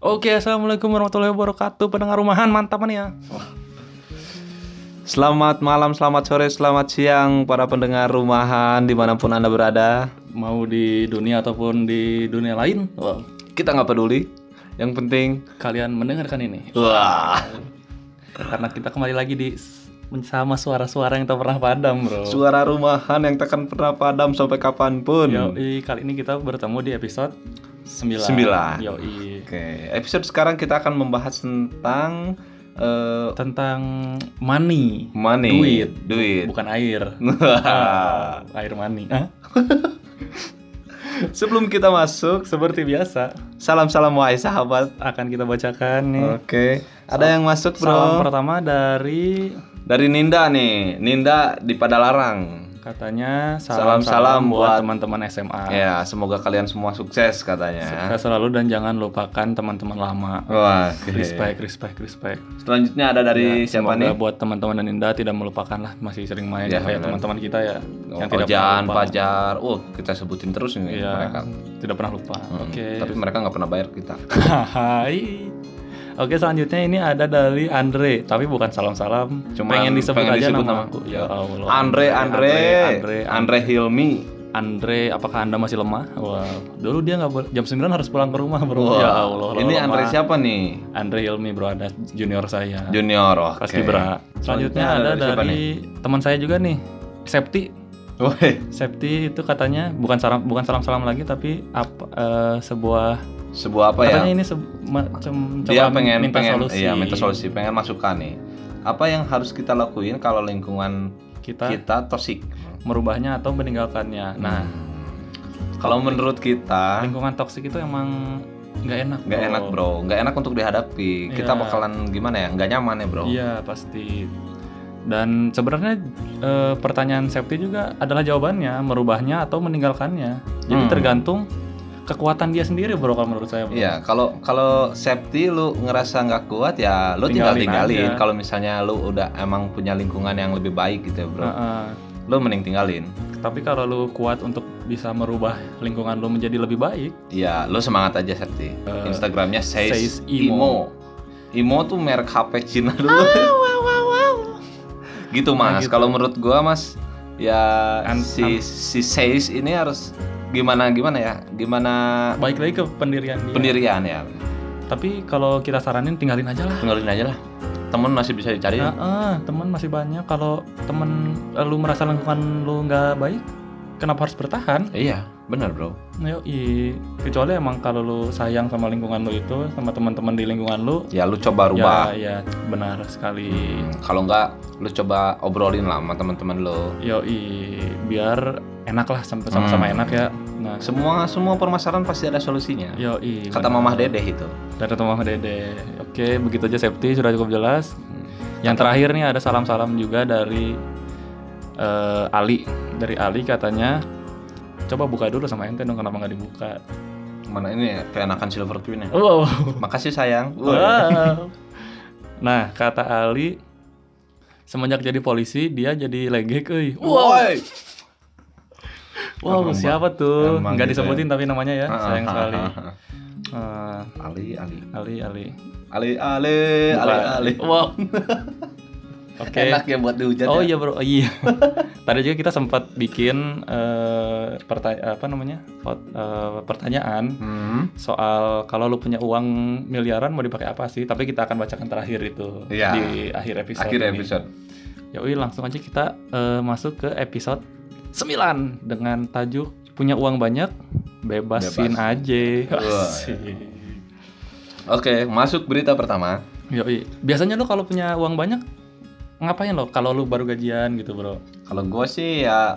Oke, assalamualaikum warahmatullahi wabarakatuh. Pendengar rumahan mantap nih ya. Selamat malam, selamat sore, selamat siang para pendengar rumahan di mana pun anda berada. Mau di dunia ataupun di dunia lain, wah, Kita nggak peduli. Yang penting, kalian mendengarkan ini. wah, Karena kita kembali lagi di sama suara-suara yang tak pernah padam, bro. suara rumahan yang takkan pernah padam sampai kapan pun. Yoi, kali ini kita bertemu di episode 9. Sembilan. Yoi. Oke, episode sekarang kita akan membahas tentang eh, Tentang money. money, Duit. duit. Bukan air. Wah. air money. Sebelum kita masuk, Seperti biasa, salam-salam wahai sahabat. akan kita bacakan nih. Oke, ada yang masuk Salam bro. pertama dari Dari Ninda nih, Ninda di Padalarang. Katanya Salam-salam buat teman-teman SMA. Ya, semoga kalian semua sukses katanya. Sukses selalu dan jangan lupakan teman-teman lama. Wah, oke. Respect, respect, respect. Selanjutnya ada dari Ya, siapa semoga nih? buat teman-teman dan Indah tidak melupakan lah masih sering main Ya, kayak teman-teman kita ya yang tidak Ojan, pernah lupa. Pajar. Oh, kita sebutin terus nih Iya, mereka. tidak pernah lupa. Hmm, Oke. Tapi mereka nggak pernah bayar kita. Hai. Oke, selanjutnya ini ada dari Andre, tapi bukan salam-salam. Cuma pengen disebut pengen aja disebut nama aku. Ya Allah. Andre, Andre, Andre, Andre, Hilmi. Andre, apakah Anda masih lemah? Wow. Dulu dia nggak jam 9 harus pulang ke rumah, Bro. Wah, Ya Allah. Ini lemah. Andre siapa nih? Andre Hilmi, Bro, ada junior saya. Junior. Oke. Pasti Bra. Selanjutnya ada siapa dari teman saya juga nih, Septi. Woi, Septi itu katanya bukan salam bukan salam-salam lagi tapi apa eh, sebuah sebuah apa ya? katanya ini se- macam Dia pengen minta pengen solusi. iya, minta solusi, pengen masukan nih. Apa yang harus kita lakuin kalau lingkungan Kita kita toksik? merubahnya atau meninggalkannya. Nah, Kalau menurut kita lingkungan toksik itu emang nggak enak. nggak enak bro, nggak enak untuk dihadapi. Kita Iya. bakalan gimana ya? Nggak nyaman ya bro. Iya pasti. Dan sebenarnya eh, pertanyaan Septi juga adalah jawabannya merubahnya atau meninggalkannya. Jadi Hmm. tergantung kekuatan dia sendiri bro kalau menurut saya. Bro. Iya, kalau kalau safety lu ngerasa nggak kuat ya lu tinggal Tinggalin. Kalau misalnya lu udah emang punya lingkungan yang lebih baik gitu ya, Bro. Heeh. Lu mending tinggalin. Tapi kalau lu kuat untuk bisa merubah lingkungan lu menjadi lebih baik, Ya, lu semangat aja safety. Eh, Instagramnya says, Says Imo. Imo. Imo tuh merek HP Cina dulu. gitu Mas. gitu. Kalau menurut gua Mas ya An- si si Says ini harus gimana gimana ya? Gimana baik lagi ke pendirian dia. pendirian ya? Tapi kalau kita saranin tinggalin aja lah. Tinggalin aja lah. Temen masih bisa dicari. Heeh, teman masih banyak. Kalau temen eh, lu merasa lingkungan lu nggak baik, kenapa harus bertahan? Iya, benar, Bro. Yoi. Kecuali emang kalau lu sayang sama lingkungan lu itu, sama teman-teman di lingkungan lu, Ya lu coba rubah. ya ya benar sekali. Hmm, Kalau enggak, lu coba obrolin lah sama teman-teman lu. Yoi, biar enak lah sama- sama-sama Hmm. enak ya. Nah, Semua semua permasalahan pasti ada solusinya. yoi. Kata benar. Mamah Dedeh itu. Dari Mama Dede. Oke, begitu aja safety sudah cukup jelas. Hmm. Yang terakhir nih ada salam-salam juga dari eh, Ali. Dari Ali katanya coba buka dulu sama ente dong kenapa nggak dibuka. Mana ini ya, keenakan Silver Queen ya. Wow. Makasih sayang. Wow. Nah, kata Ali semenjak jadi polisi dia jadi legek euy. Wow. Wow, Emang, siapa tuh? emang Nggak gitu disebutin tapi namanya ya. Ah, Sayang ah, sekali. ah, ah. Eh, Ali Ali Ali Ali. Ali Ali Ali. Ali. Wow. Oke. Enak ya buat dihujat Oh ya. iya bro, oh, iya. Tadi juga kita sempat bikin eh pertanya apa namanya Pot- eh, pertanyaan Hmm. soal kalau lu punya uang miliaran mau dipakai apa sih? Tapi kita akan bacakan terakhir itu Iya. di akhir episode. Akhir ini. episode. Yoi langsung aja kita eh, masuk ke episode 9 dengan tajuk punya uang banyak bebasin Bebas. aja. Asik. Oke, masuk berita pertama. Yoi. Biasanya lu kalau punya uang banyak ngapain lo? Kalau lu baru gajian gitu bro? Kalau gue sih ya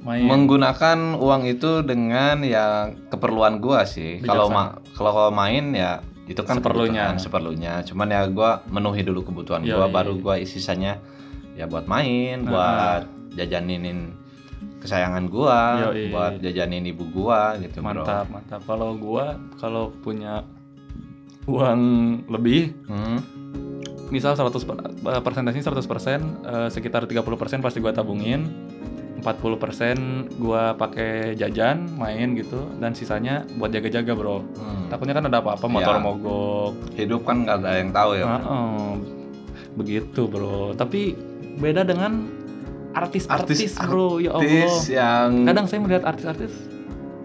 Main. menggunakan uang itu dengan ya keperluan gua sih. Kalau ma kalau main ya itu kan Seperlunya. seperlunya. Cuman ya gua menuhi dulu kebutuhan Iya, gua iya, baru iya. gua sisanya ya buat main, Nah. buat jajaninin kesayangan gua, Yoi. buat jajanin ibu gua gitu, Bro. mantap mantap kalau gua kalau punya uang lebih Hmm. Misal 100 per- eh, persentasenya 100% eh, sekitar 30% pasti gua tabungin 40% gua pakai jajan, main gitu dan sisanya buat jaga-jaga, Bro. Hmm. Takutnya kan ada apa-apa motor Ya. mogok. Hidup kan nggak ada yang tahu ya. Bro. Heeh. Begitu, Bro. Tapi beda dengan artis-artis, Bro. Ya Allah. Yang Kadang saya melihat artis-artis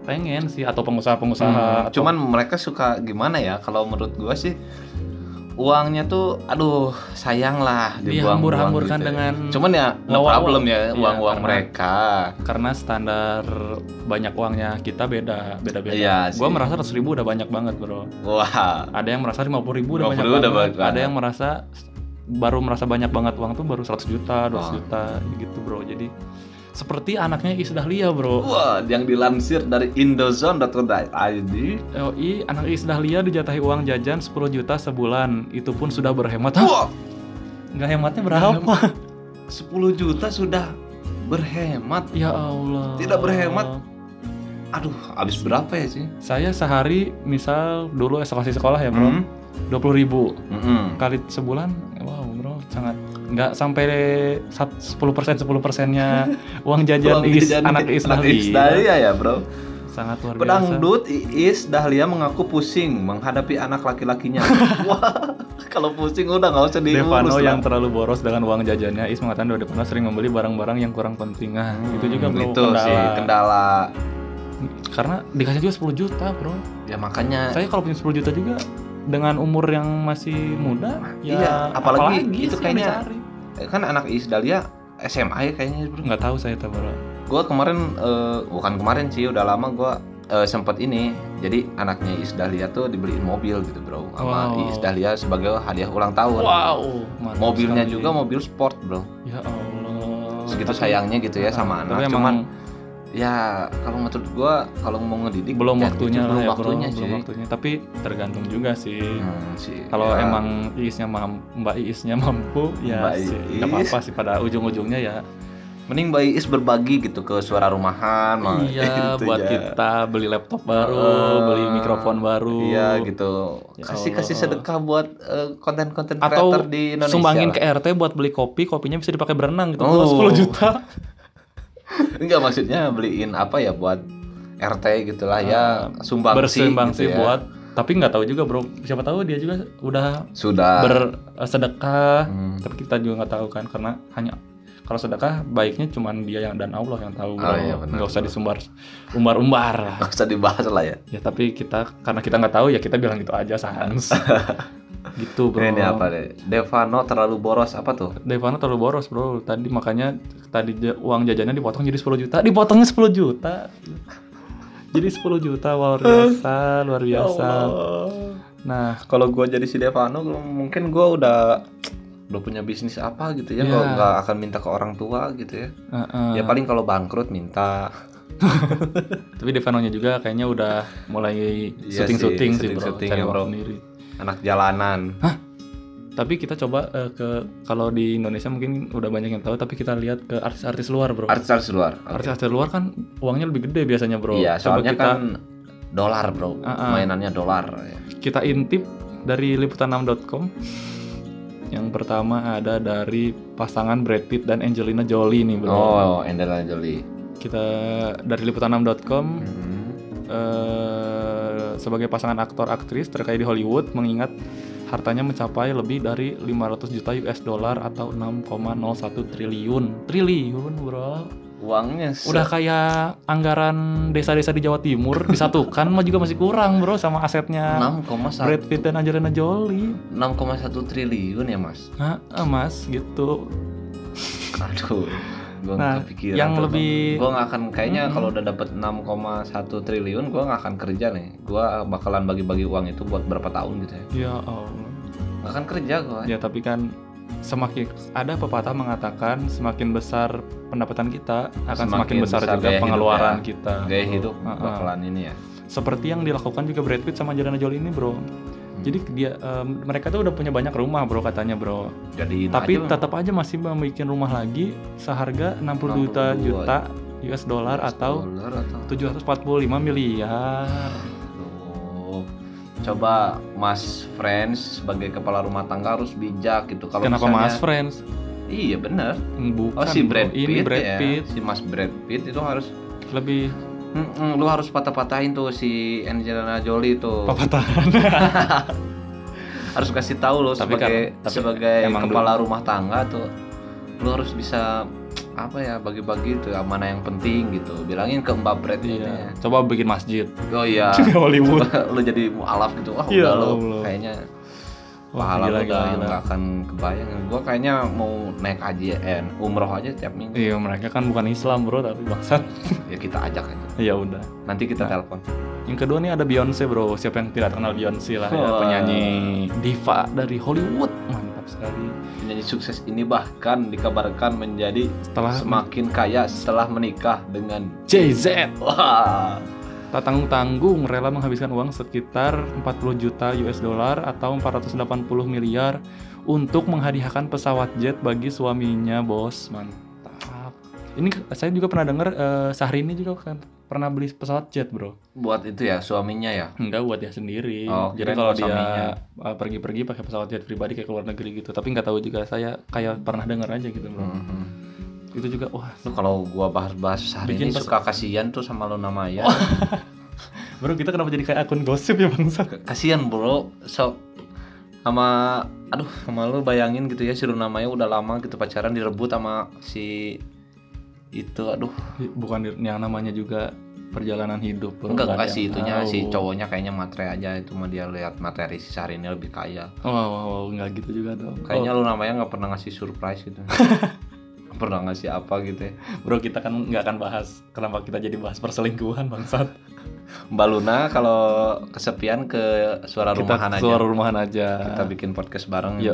pengen sih atau pengusaha-pengusaha Hmm, atau- cuman mereka suka gimana ya kalau menurut gua sih uangnya tuh aduh sayang lah Dihambur-hamburkan gitu. ya. dengan cuman ya no problem ya Iya, uang-uang karena- mereka. karena standar banyak uangnya kita beda beda beda Iya gua sih. merasa 100 ribu udah banyak banget bro. Wah. Ada yang merasa 50 ribu udah 50 banyak udah banget. banyak. Ada yang merasa baru merasa banyak banget uang tuh baru 100 juta 200 Wah. juta gitu bro. Jadi seperti anaknya Iis Dahlia bro. Wah yang dilansir dari indozone.co.id LI anak Iis Dahlia dijatahi uang jajan 10 juta sebulan. Itu pun sudah berhemat. Wah. Nggak hematnya berapa? 10 juta sudah berhemat. Ya Allah. Tidak berhemat. aduh habis berapa ya sih? Saya sehari misal dulu evaluasi sekolah ya bro. Hmm. dua puluh ribu. Mm-mm. kali sebulan wow bro sangat nggak sampai sepuluh persen sepuluh persennya uang jajan Uang is jajan anak is Dahlia. Dahlia ya bro sangat luar biasa Pedangdut Iis Dahlia mengaku pusing menghadapi anak laki-lakinya. Wah, kalau pusing udah nggak usah diurus. Devano lah. yang terlalu boros dengan uang jajannya Is mengatakan bahwa Devano sering membeli barang-barang yang kurang penting nah Hmm, itu juga bro itu sih kendala. karena dikasih juga 10 juta bro Ya makanya saya kalau punya 10 juta juga dengan umur yang masih muda ya Iya, apalagi itu sih yang kayaknya- dicari? Kan anak Iis Dahlia SMA ya kayaknya bro. nggak tahu saya tahu bro Gue kemarin eh, bukan kemarin sih udah lama gue sempat ini. Jadi anaknya Iis Dahlia tuh dibeliin mobil gitu bro sama Wow. Iis Dahlia sebagai hadiah ulang tahun. wow mantap Mobilnya sekali. juga mobil sport bro. ya Allah Segitu sayangnya gitu ya sama Tapi anak. emang Cuman ya kalau menurut gua kalau mau ngedidik belum ya waktunya gitu, lah belum ya waktunya bro, belum waktunya tapi tergantung juga sih Hmm, sih. kalau Ya, emang Iisnya mam- Mbak Iisnya mampu ya nggak apa-apa sih pada ujung-ujungnya ya mending Mbak Iis berbagi gitu ke suara rumahan mah. iya Gitu buat ya. kita beli laptop baru Eh, beli mikrofon baru Iya gitu. Ya kasih kasih Allah. sedekah buat eh, konten-konten atau creator di Indonesia. sumbangin lah. ke RT buat beli kopi kopinya bisa dipakai berenang gitu Oh. 10 juta Enggak maksudnya beliin apa ya buat RT gitulah ya sumbang bersumbang gitu sih ya. buat tapi nggak tahu juga bro. Siapa tahu dia juga udah sudah. bersedekah. Hmm. tapi kita juga nggak tahu kan karena hanya kalau sedekah baiknya cuman dia yang dan Allah yang tahu bro. Oh, iya, benar, nggak usah disumbar umbar-umbar. Lah Nggak usah dibahas lah ya. ya tapi kita karena kita nggak tahu ya kita bilang gitu aja sans gitu bro Ini apa deh? Devano terlalu boros apa tuh? Devano terlalu boros bro tadi makanya tadi uang jajannya dipotong jadi 10 juta dipotongnya 10 juta jadi 10 juta luar biasa luar Ya biasa nah Kalau gua jadi si Devano, mungkin gua udah udah punya bisnis apa gitu ya, Iya. kalau nggak akan minta ke orang tua gitu ya. uh-uh. Ya paling kalau bangkrut minta. tapi Devanonya juga kayaknya udah mulai Iya syuting-syuting sih, sih, bro syuting-syuting cari ya, uang bro. sendiri Anak jalanan. tapi kita coba eh, ke kalau di Indonesia mungkin udah banyak yang tahu tapi kita lihat ke artis-artis luar bro Artis-artis luar. artis-artis luar kan uangnya lebih gede biasanya bro Iya, coba soalnya kita kan dolar, Bro. Ah, ah. Mainannya dolar ya. kita intip dari liputan6.com yang pertama ada dari pasangan Brad Pitt dan Angelina Jolie nih bro Oh, Angelina Jolie. kita dari liputan6.com Hmm. eh, sebagai pasangan aktor aktris terkait di Hollywood mengingat hartanya mencapai lebih dari 500 juta US dollar atau 6,01 triliun. Triliun bro. Uangnya se- udah kayak anggaran desa-desa di Jawa Timur disatukan mah juga masih kurang bro sama asetnya 6,1 Brad Pitt dan Angelina Jolie. 6,1 triliun ya, Mas. Eh, mas gitu. Aduh. Gua Nah, kepikiran yang tuh, lebih- gua nggak akan kayaknya Mm-mm. kalau udah dapet 6,1 triliun gua nggak akan kerja nih. Gua bakalan bagi-bagi uang itu buat berapa tahun gitu ya. ya Allah Nggak akan kerja gua. ya tapi kan semakin ada pepatah mengatakan semakin besar pendapatan kita akan semakin, Semakin besar, besar juga pengeluaran ya. kita Gaya hidup Heeh. bakalan ini ya. seperti yang dilakukan juga Brad Pitt sama Angelina Jolie ini bro jadi dia em, mereka tuh udah punya banyak rumah bro katanya bro Jadi tapi tetap aja masih membuat rumah lagi seharga 60 juta 62 juta US dollar atau atau 745 miliar Aduh. Coba Mas Friends sebagai kepala rumah tangga harus bijak gitu. Kalau kenapa misalnya- Mas Friends Iya bener. Bukan. Oh si. Brad Pitt Ini Brad ya. Pitt Si Mas Brad Pitt itu harus lebih Mm-mm, lu harus patah-patahin tuh si Angelina Jolie tuh. papatahan. harus kasih tahu lo Tapi sebagai kan- tapi sebagai emang kepala rumah tangga tuh lu harus bisa apa ya bagi-bagi tuh ya, mana yang penting gitu bilangin ke Mbak Brad Iya. Coba bikin masjid. oh iya Hollywood. lu jadi mualaf gitu wah Ya udah lo kayaknya pahala gila, udah gila. nggak akan kebayang gua kayaknya mau naik haji eh, umroh aja tiap minggu Iya, mereka kan bukan Islam, Bro, tapi bangsat. ya kita ajak aja ya udah. nanti kita Nah. telepon Yang kedua nih ada Beyonce, Bro. Siapa yang tidak kenal Beyonce lah ya, Wah. penyanyi diva dari Hollywood. Mantap sekali. penyanyi sukses ini bahkan dikabarkan menjadi Setelah semakin kaya setelah menikah dengan Jay-Z wah tak tanggung-tanggung rela menghabiskan uang sekitar 40 juta US dollar atau 480 miliar untuk menghadiahkan pesawat jet bagi suaminya, Bos. Mantap. Ini saya juga pernah dengar eh, Syahrini juga kan pernah beli pesawat jet, Bro. buat itu ya suaminya ya Enggak buat dia sendiri. Oh, Jadi kalau dia uh, pergi-pergi pakai pesawat jet pribadi kayak ke luar negeri gitu. Tapi nggak tahu juga saya kayak pernah dengar aja gitu, Bro. Mhm. Itu juga wah, Lu kalau gua bahas-bahas hari Bikin ini suka kasihan tuh sama Luna Maya. Bro, kita kenapa jadi kayak akun gosip ya, Bangsa? kasihan bro, so sama aduh sama lu bayangin gitu ya si Luna Maya udah lama gitu pacaran direbut sama si itu aduh Bukan yang namanya juga perjalanan hidup, Bro. enggak Nggak enggak ada sih yang itunya tahu. si cowoknya kayaknya matre aja itu mah dia lihat materi si Syahrini lebih kaya Oh, wow, wow, nggak gitu juga dong. kayaknya Luna Maya nggak pernah ngasih surprise gitu pernah ngasih apa gitu ya? Bro, kita kan nggak akan bahas kenapa kita jadi bahas perselingkuhan, Bangsat. Mbak Luna kalau kesepian ke suara Kita rumahan aja. suara rumahan aja. kita bikin podcast bareng. Yo,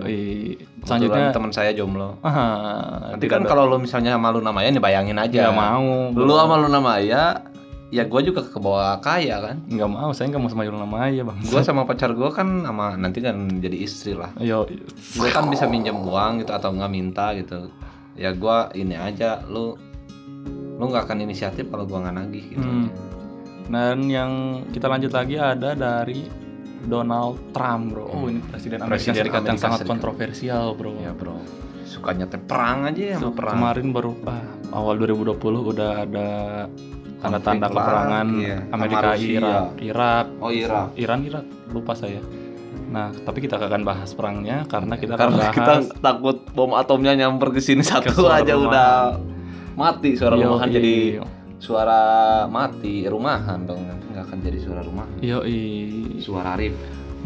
selanjutnya teman saya jomblo. Ah, nanti kan kalau lu misalnya sama Luna Maya nih bayangin aja. Nggak mau. lu sama Luna Maya ya gue juga ke bawah kaya kan? Nggak mau, saya nggak mau sama Yulna Maya, Bang. gue sama pacar gue kan sama nanti kan jadi istri lah. Yo, gue kan bisa minjem uang gitu atau nggak minta gitu ya gue ini aja lu lu nggak akan inisiatif kalau gue nggak nagih gitu Hmm. Dan yang kita lanjut lagi ada dari Donald Trump, bro. Oh, ini presiden Amerika Presiden Serikat yang sangat Serikat. kontroversial, bro. ya bro sukanya teh perang aja ya So, perang kemarin baru ah, awal 2020 udah ada tanda-tanda perang, iya. Amerika. Irak Irak oh iya Iran Irak lupa saya nah tapi kita akan bahas perangnya karena kita akan karena bahas kita takut bom atomnya nyamper ke sini satu aja rumahan. udah mati suara Yoi. rumahan jadi suara mati rumahan dong nanti nggak akan jadi suara rumahan Yoi. suara riff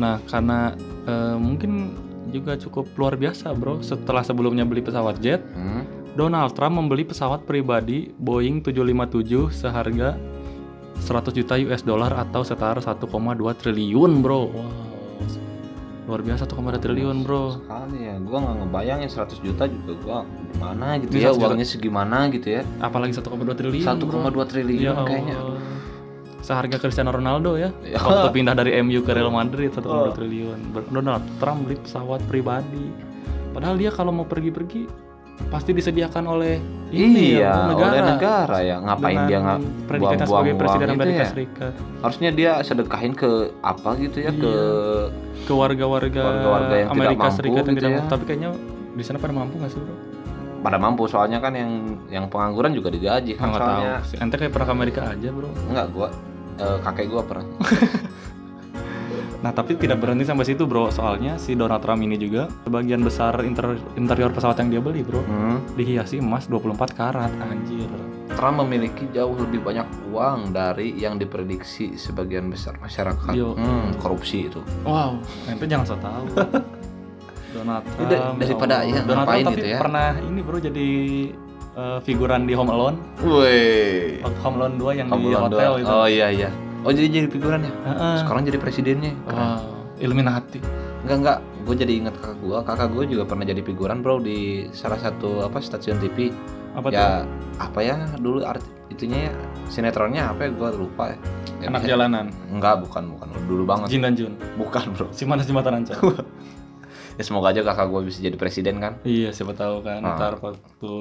nah karena eh, mungkin juga cukup luar biasa bro setelah sebelumnya beli pesawat jet hmm? Donald Trump membeli pesawat pribadi Boeing 757 seharga 100 juta US dollar atau setara 1,2 triliun bro wow luar biasa 1,2 triliun bro. Sekali ya. Gua nggak ngebayangin 100 juta juga. Gua gimana gitu Ini ya? 100 juta. uangnya segimana gitu ya? Apalagi 1,2 triliun 1,2 bro. triliun Ya kayaknya. Seharga Cristiano Ronaldo ya. Ya. waktu pindah dari MU ke Real Madrid 1,2 Oh. triliun. Donald Trump beli pesawat pribadi. Padahal dia kalau mau pergi-pergi pasti disediakan oleh ini iya ya, negara, oleh negara. ya. Ngapain Dengan dia nggak buang-buang sebagai presiden Amerika ya? Serikat. Harusnya dia sedekahin ke apa gitu ya? Ke ke warga-warga Warga-warga yang tidak Amerika mampu Serikat yang gitu tidak ya. mampu tapi kayaknya di sana pada mampu nggak sih bro? pada mampu soalnya kan yang yang pengangguran juga digaji kan nggak tahu soalnya sih. ente kayak pernah ke Amerika aja bro enggak gua eh, kakek gua pernah Nah tapi tidak berhenti sampai situ bro Soalnya si Donald Trump ini juga Sebagian besar inter- interior pesawat yang dia beli bro hmm. Dihiasi emas 24 karat Anjir Trump memiliki jauh lebih banyak uang dari yang diprediksi sebagian besar masyarakat. Yo. Hmm, korupsi itu. Wow Ente jangan so tau. Donald Ini Trump. da- daripada Allah. ya, Donald ngapain Trump gitu ya? pernah ini bro jadi eh, figuran di Home Alone. Woi Home Alone 2 yang di hotel itu. Oh iya iya. Oh jadi jadi figuran ya? Heeh. sekarang jadi presidennya? Keren. Wow Illuminati. Enggak enggak gue jadi ingat kakak gue kakak gue juga pernah jadi figuran bro di salah satu apa stasiun TV Apa tuh? ya apa ya dulu art itunya ya sinetronnya apa ya? Gue lupa ya. Ya, Anak bisa- jalanan. Enggak bukan bukan. Dulu banget. Jin dan Jun. Bukan bro. Si mana si mata rancang ya semoga aja kakak gue bisa jadi presiden kan? Iya siapa tahu kan Ah. ntar waktu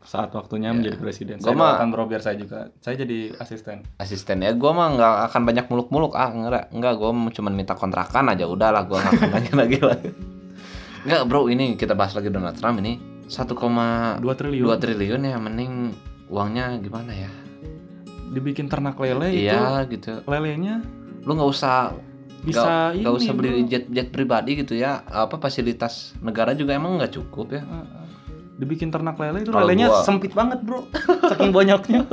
saat waktunya menjadi presiden. Gua Saya mah- doakan bro biar saya juga saya jadi asisten. asisten ya gue mah nggak akan banyak muluk-muluk ah enggak enggak gue cuma minta kontrakan aja udahlah gue nggak akan lagi lagi lagi enggak bro ini kita bahas lagi Donald Trump ini 1,2 2 triliun. triliun ya mending uangnya gimana ya? Dibikin ternak lele itu iya gitu lelenya lu nggak usah bisa nggak ini nggak usah beli bro. jet jet pribadi gitu ya. Apa fasilitas negara juga emang nggak cukup ya? Dibikin ternak lele itu lelenya gua- sempit banget bro. Saking banyaknya.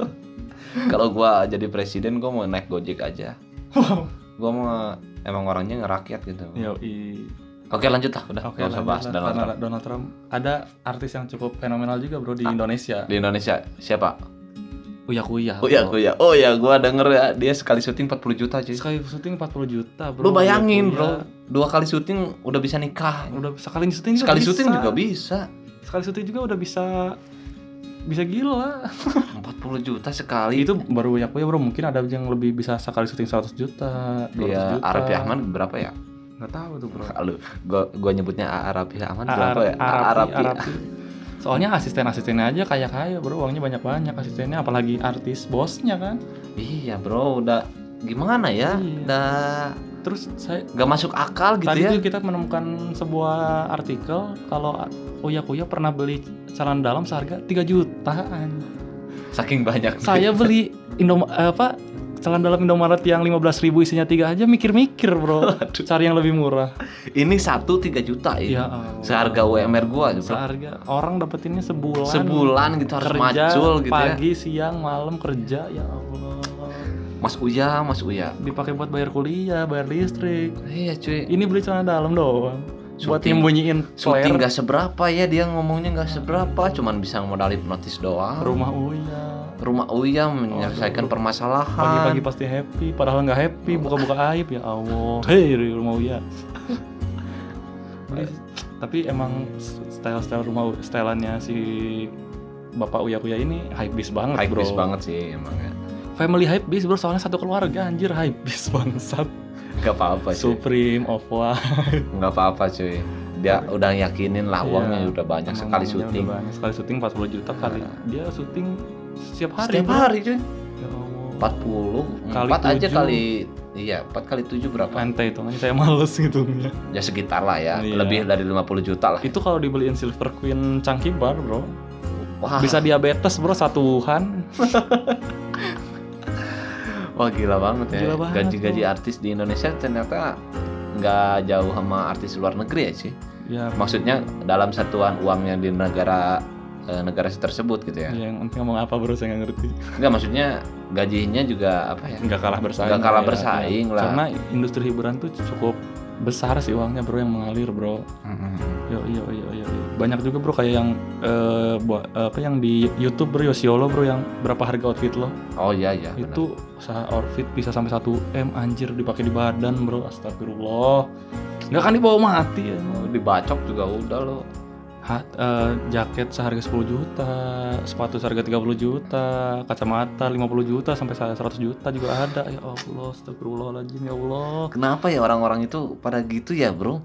Kalau gua jadi presiden gua mau naik gojek aja. Wow. Gua mau emang orangnya ngerakyat gitu. Yoi. Oke lanjut lah udah Oke, usah lanjut bahas lah. Donald Trump. Donald Trump ada artis yang cukup fenomenal juga bro di Ah. Indonesia. di Indonesia siapa Uya Kuya. oh ya oh ya oh ya gua denger ya dia sekali syuting 40 juta cuy Sekali syuting 40 juta bro. lu bayangin Uya bro Kuya. dua kali syuting udah bisa nikah Udah sekali syuting juga sekali bisa. syuting juga bisa Sekali syuting juga udah bisa bisa gila. 40 juta sekali Itu baru Uya Kuya bro. Mungkin ada yang lebih bisa sekali syuting 100 juta, 200 Iya, juta. Arapi Ahmad berapa ya? Nggak tahu tuh bro. Lalu gua gua nyebutnya Arapi Ahmad berapa ya? Arapi, Arapi. Soalnya asisten-asistennya aja kayak kaya bro, uangnya banyak-banyak asistennya, apalagi artis bosnya kan. Iya, Bro, udah gimana ya? Iya. Udah Terus saya gak masuk akal gitu tadi ya. tuh kita menemukan sebuah artikel kalau Uya Kuya pernah beli celana dalam seharga 3 jutaan. Saking banyak. Saya beli Indom apa celana dalam Indomaret yang 15.000 ribu isinya tiga aja mikir-mikir bro cari yang lebih murah Ini satu 3 juta ya ya. Allah. Seharga UMR gua Bro. seharga orang dapetinnya sebulan Sebulan gitu harus kerja macul gitu ya. pagi siang malam kerja ya Allah Mas Uya, Mas Uya. dipakai buat bayar kuliah bayar listrik Iya, cuy. ini beli celana dalam doang buat Syuting- nyembunyiin Syuting flare gak seberapa ya dia ngomongnya gak seberapa, cuman bisa modal hipnotis doang. rumah Uya Rumah Uya menyelesaikan Aduh. permasalahan. pagi-pagi pasti happy padahal nggak happy buka-buka aib ya Allah hei rumah Uya tapi emang style-style rumah stylannya si Bapak Uya Kuya ini hype beast banget Hype bro beast banget sih emangnya. family hype beast bro soalnya satu keluarga anjir hype beast bangsat Gak apa-apa cuy. Supreme, Off-White Nggak apa-apa cuy. Dia udah yakinin lah uangnya Iya. udah banyak sekali syuting. udah banyak. Sekali syuting 40 juta kali. Nah. Dia syuting setiap hari. Setiap hari cuy. Ya. 40 Kali 4 aja tujuh. kali iya 4 kali 7 berapa? Ente itu saya males ngitungnya. Ya sekitar lah ya. Iya. Lebih dari 50 juta lah. Itu kalau dibeliin Silver Queen Chunky Bar, Bro. Wah, Bisa diabetes, Bro, satuan. wah gila banget ya. Gila banget, Gaji-gaji artis di Indonesia ternyata nggak jauh sama artis luar negeri ya sih. Ya, Maksudnya dalam satuan uangnya di negara eh, negara tersebut gitu ya. ya, yang ngomong apa, Bro, saya nggak ngerti. Enggak maksudnya gajinya juga apa ya? Nggak kalah bersaing. Nggak kalah ya, bersaing ya. lah. Karena industri hiburan tuh cukup besar sih uangnya, Bro, yang mengalir, Bro. Mm-mm. Yo yo yo yo yo. Banyak juga bro kayak yang eh, buat apa yang di YouTube bro Yosiolo bro yang berapa harga outfit lo? Oh iya iya. itu usaha outfit bisa sampai 1 m anjir dipakai di badan bro astagfirullah nggak kan dibawa mati ya dibacok juga udah lo. Hat, eh, jaket seharga 10 juta sepatu seharga 30 juta kacamata 50 juta sampai 100 juta juga ada ya Allah astagfirullahaladzim ya Allah Kenapa ya orang-orang itu pada gitu ya bro?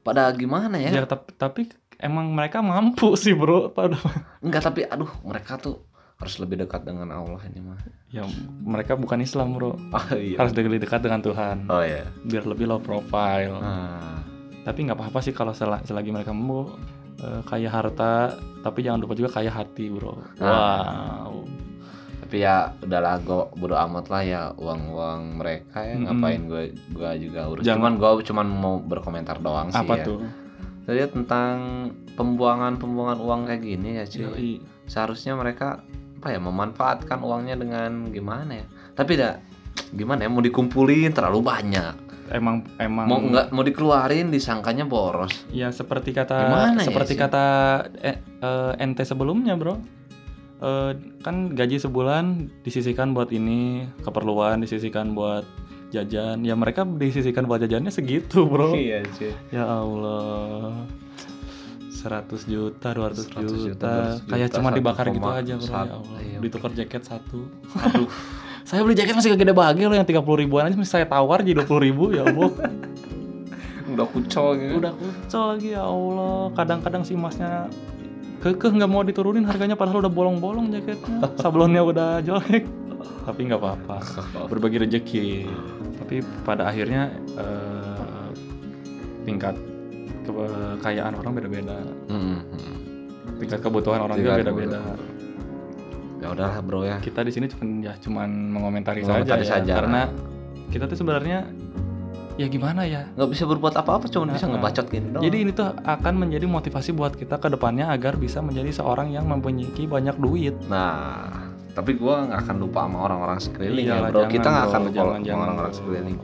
Pada gimana ya? ya tapi, tapi emang mereka mampu sih bro pada Enggak tapi aduh mereka tuh harus lebih dekat dengan Allah ini mah. ya mereka bukan Islam bro Oh iya. harus lebih dekat dengan Tuhan Oh iya. biar lebih low profile Ah, tapi nggak apa-apa sih kalau sel- selagi mereka mau eh, kaya harta tapi jangan lupa juga kaya hati bro Ah. wow tapi ya udahlah gue bodo amat lah ya uang-uang mereka ya ngapain gue gua juga urus. Jangan- Cuman gue cuman mau berkomentar doang sih apa ya. tuh Saya tentang pembuangan-pembuangan uang kayak gini ya cuy. Seharusnya mereka apa ya memanfaatkan uangnya dengan gimana ya tapi dah gimana ya mau dikumpulin terlalu banyak emang emang mau nggak mau dikeluarin disangkanya boros ya seperti kata Gimana ya seperti sih? kata eh, eh, ente sebelumnya bro Eh, kan gaji sebulan disisihkan buat ini keperluan disisihkan buat jajan ya mereka disisihkan buat jajannya segitu bro iya sih Ya Allah. 100 juta, 200 100 juta, juta, 200 kayak juta, cuma dibakar gitu 1,1, aja bro ya Allah. iya. Ditukar jaket satu. aduh Saya beli jaket masih gede bahagia loh yang 30 ribuan aja masih saya tawar jadi 20 ribu ya Allah. udah kucol gitu Udah kucel lagi ya Allah. Kadang-kadang si masnya kekeh nggak mau diturunin harganya padahal udah bolong-bolong jaketnya. Sablonnya udah jelek. Tapi nggak apa-apa. Berbagi rezeki. Tapi pada akhirnya eh, tingkat kekayaan orang beda-beda. Mm-mm. tingkat kebutuhan orang juga beda-beda ya udahlah bro ya kita di sini cuman ya cuman mengomentari, Mengomentari saja, ya. saja. karena kita tuh sebenarnya ya gimana ya nggak bisa berbuat apa-apa cuma bisa Nah, ngebacot gini doang jadi ini tuh akan menjadi motivasi buat kita ke depannya agar bisa menjadi seorang yang mempunyai banyak duit nah tapi gua nggak akan lupa sama orang-orang sekeliling ya Iyalah, bro jangan, kita nggak bro. akan lupa Jangan, sama orang-orang bro. sekeliling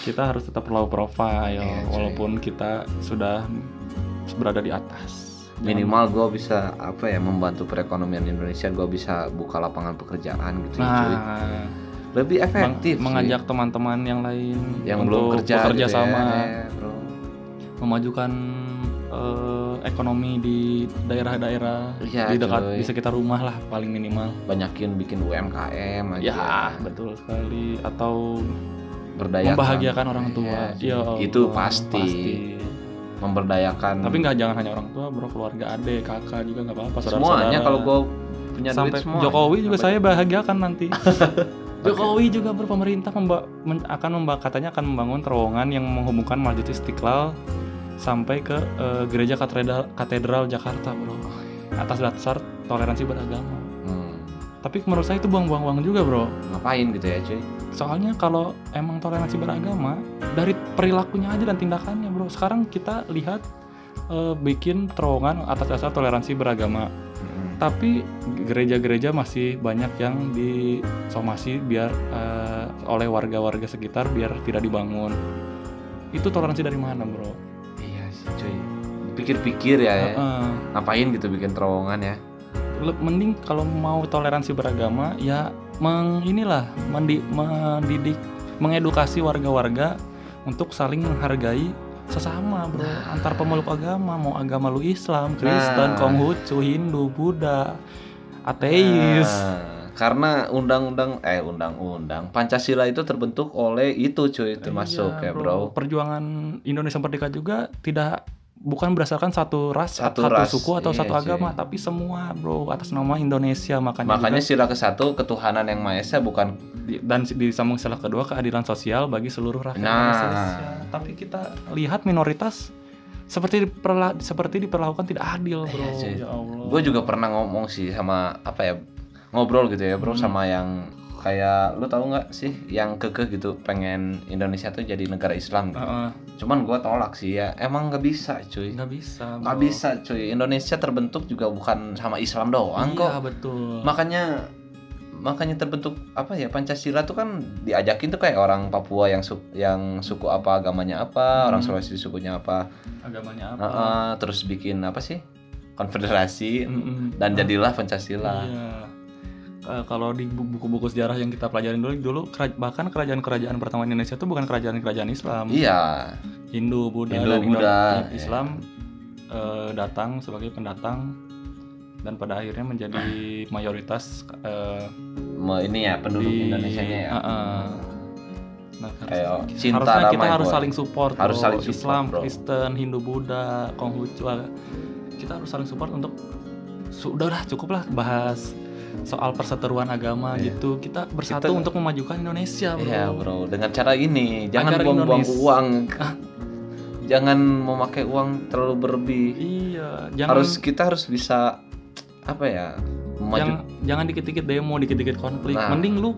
kita harus tetap low profile cuy. walaupun kita sudah berada di atas minimal gua bisa apa ya membantu perekonomian Indonesia gua bisa buka lapangan pekerjaan gitu ya, nah lebih meng- efektif sih. mengajak teman-teman yang lain yang untuk belum kerja bekerja gitu sama. ya, bro. memajukan eh, ekonomi di daerah-daerah Iya, di dekat cuy. di sekitar rumah lah paling minimal. Banyakin bikin UMKM aja. Ya betul sekali. Atau berdayakan. membahagiakan orang tua. Iya, Ya Allah, itu pasti. Memberdayakan tapi nggak jangan hanya orang tua bro keluarga adik kakak juga nggak apa-apa saudara semuanya kalau gue punya sampai duit semua. Jokowi juga saya bahagiakan nanti. Jokowi juga bro pemerintah memba- men- akan memba- katanya akan membangun terowongan yang menghubungkan Masjid Istiqlal sampai ke eh, gereja katedral katedral Jakarta bro. Atas dasar toleransi beragama. Hmm, tapi menurut saya itu buang-buang uang juga bro. Ngapain gitu ya cuy soalnya kalau emang toleransi beragama dari perilakunya aja dan tindakannya bro sekarang kita lihat eh, bikin terowongan atas dasar toleransi beragama Hmm. tapi gereja-gereja masih banyak yang disomasi biar eh, oleh warga-warga sekitar biar tidak dibangun itu toleransi dari mana bro? iya sih cuy pikir-pikir ya, ya. Heeh. ngapain gitu bikin terowongan ya mending kalau mau toleransi beragama ya meng inilah mendi, mendidik mengedukasi warga-warga untuk saling menghargai sesama bro. Antar pemeluk agama mau agama lu Islam Kristen Nah. Konghucu Hindu Buddha ateis. Nah, karena undang-undang eh undang-undang Pancasila itu terbentuk oleh itu cuy termasuk Iya, ya bro. Perjuangan Indonesia Merdeka juga tidak bukan berdasarkan satu ras Satu satu, ras, suku atau iya satu sih. agama tapi semua bro atas nama Indonesia makanya, makanya juga sila ke satu ketuhanan yang maha esa bukan di- dan di sambung sila kedua keadilan sosial bagi seluruh rakyat Nah. Indonesia. Tapi kita lihat minoritas seperti diperla seperti diperlakukan tidak adil, Bro. Iya, ya Allah. gue juga pernah ngomong sih sama apa ya ngobrol gitu ya bro Hmm. sama yang kayak lu tahu nggak sih yang kekeh gitu pengen Indonesia tuh jadi negara Islam gitu. Heeh, cuman gue tolak sih ya emang nggak bisa cuy nggak bisa. nggak bisa cuy Indonesia terbentuk juga bukan sama Islam doang Iya, kok betul. makanya makanya terbentuk apa ya Pancasila tuh kan diajakin tuh kayak orang Papua yang su yang suku apa agamanya apa orang Hmm. Sulawesi sukunya apa Agamanya apa? Heeh, terus bikin apa sih konfederasi Mm-mm. dan Ah, jadilah Pancasila Iya. Eh, kalau di bu- buku-buku sejarah yang kita pelajarin dulu dulu kera- bahkan kerajaan-kerajaan pertama Indonesia itu bukan kerajaan-kerajaan Islam. Iya, Hindu, Buddha, Hindu, dan Indo- Buddha, Islam eh, datang sebagai pendatang dan pada akhirnya menjadi mayoritas eh, mau ini ya penduduk di Indonesia ya. Nah, Kayak harus- cinta harusnya kita harus boy. saling support, Harus bro. saling support, Islam, bro. Kristen, Hindu, Buddha, Konghucu, kita harus saling support untuk sudahlah cukuplah bahas soal perseteruan agama Iya. gitu. Kita bersatu Kita- untuk memajukan Indonesia, bro. Iya bro, dengan cara ini jangan buang-buang uang, jangan memakai uang terlalu berlebih. Iya, jangan Harus kita harus bisa apa ya memaju. jangan, jangan dikit-dikit demo, dikit-dikit konflik. Nah. Mending lu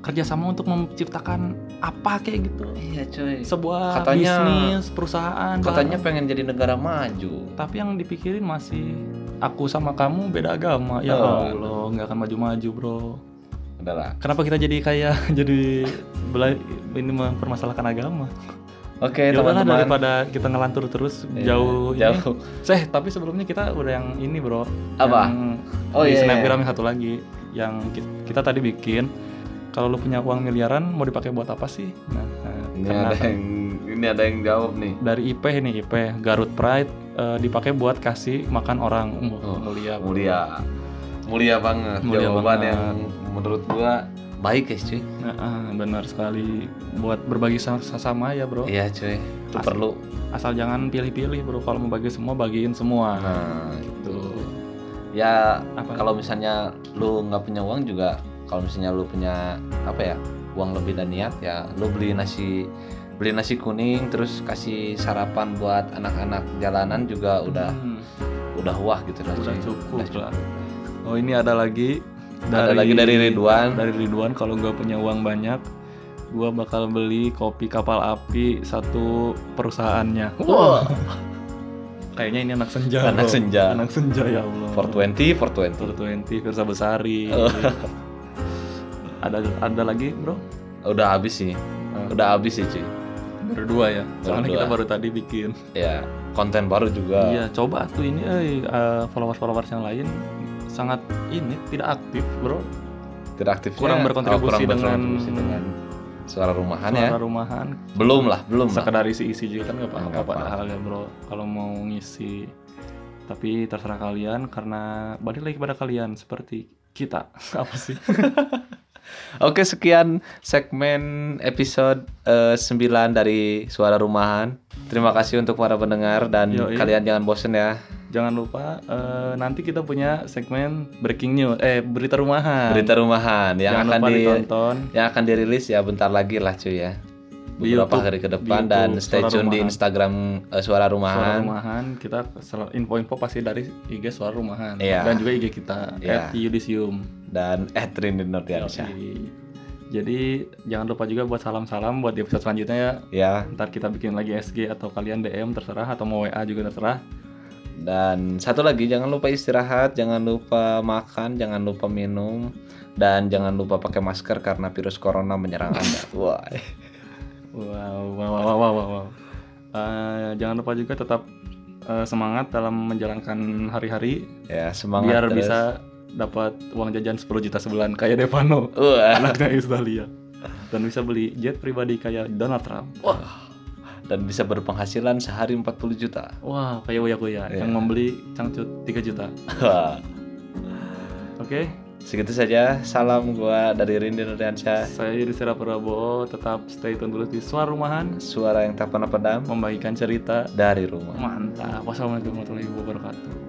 kerjasama untuk menciptakan apa kayak gitu. Iya cuy. Sebuah Katanya- bisnis, perusahaan, Katanya barang. pengen jadi negara maju. tapi yang dipikirin masih aku sama kamu beda agama. Ya Oh. Allah, nggak akan maju-maju, Bro. Udahlah. Kenapa kita jadi kayak jadi bela- ini mempermasalahkan agama? Oke Ya udahlah, teman-teman. daripada kita ngelantur terus Iya, jauh ini. jauh. Seh, tapi sebelumnya kita udah yang ini, Bro. Apa? Yang Oh, di iya, snapgram yang satu lagi yang ki- kita tadi bikin kalau lu punya uang miliaran mau dipakai buat apa sih? Nah, Ini karena ada yang ini ada yang jawab nih. dari IP nih IP Garut Pride eh, dipakai buat kasih makan orang Oh, mulia bro. Mulia. Banget. Mulia Jawaban banget. yang menurut gua baik guys cuy. Nah, ah, benar sekali buat berbagi sama, sama ya bro Iya cuy. Itu Asli. perlu. asal jangan pilih-pilih bro kalau mau bagi semua bagiin semua Nah, tuh ya apa kalau misalnya lu nggak punya uang juga kalau misalnya lu punya apa ya uang lebih dan niat ya lu beli nasi beli nasi kuning terus kasih sarapan buat anak-anak jalanan juga udah Hmm, udah wah gitu lah udah cuy. cukup Udah lah oh ini ada lagi Ada lagi dari Ridwan. dari Ridwan kalau nggak punya uang banyak gua bakal beli kopi kapal api satu perusahaannya Wah. kayaknya ini anak senja Anak bro. senja. anak senja ya Allah 420 420 Tour 20 Firsa Besari Oh. ada ada lagi bro udah habis sih Ah. udah habis sih cuy baru dua ya soalnya kita baru tadi bikin ya konten baru juga iya coba tuh ini eh followers followers yang lain sangat ini tidak aktif bro. Tidak aktifnya kurang oh, berkontribusi kurang dengan- berkontribusi dengan suara rumahan ya? suara rumahan. Belum lah belum sekedar isi-isi juga kan nggak apa-apa apa-apa. padahal ya bro. Kalau mau ngisi tapi terserah kalian karena balik lagi pada kalian seperti kita. Apa sih Oke sekian segmen episode eh, 9 dari Suara Rumahan. Terima kasih untuk para pendengar dan Yoi. kalian jangan bosen ya. jangan lupa eh, nanti kita punya segmen breaking news eh berita rumahan Berita Rumahan yang jangan akan di ditonton yang akan dirilis ya bentar lagi lah cuy ya. Beberapa YouTube. hari ke depan dan stay tune di Rumahan. Instagram eh, Suara Suara Rumahan. Rumahan kita info-info pasti dari IG Suara Rumahan Iya. dan juga IG kita Iya. @yudisium. dan Edrin Nurdiansyah. Yoi. Jadi jangan lupa juga buat salam-salam buat di episode selanjutnya ya. Ya, Ntar kita bikin lagi SG atau kalian DM terserah atau mau WA juga terserah. dan satu lagi jangan lupa istirahat, jangan lupa makan, jangan lupa minum dan jangan lupa pakai masker karena virus corona menyerang Anda. Wah. Wow, wow, wow, wow, wow. wow. Eh, jangan lupa juga tetap eh, semangat dalam menjalankan hari-hari Ya, semangat biar terus. bisa dapat uang jajan 10 juta sebulan kayak Devano. Wah. anaknya Australia dan bisa beli jet pribadi kayak Donald Trump. Wah. Dan bisa berpenghasilan sehari 40 juta. Wah, kayak Uya Kuya Iya. yang membeli cangcut 3 juta. Oke, Segitu saja. Salam gua dari Rindi Nurdiansyah. saya Yudhistira Prabowo, tetap stay tune terus di Suara Rumahan Suara yang tak pernah padam membagikan cerita. dari rumah. Mantap. Wassalamualaikum warahmatullahi wabarakatuh.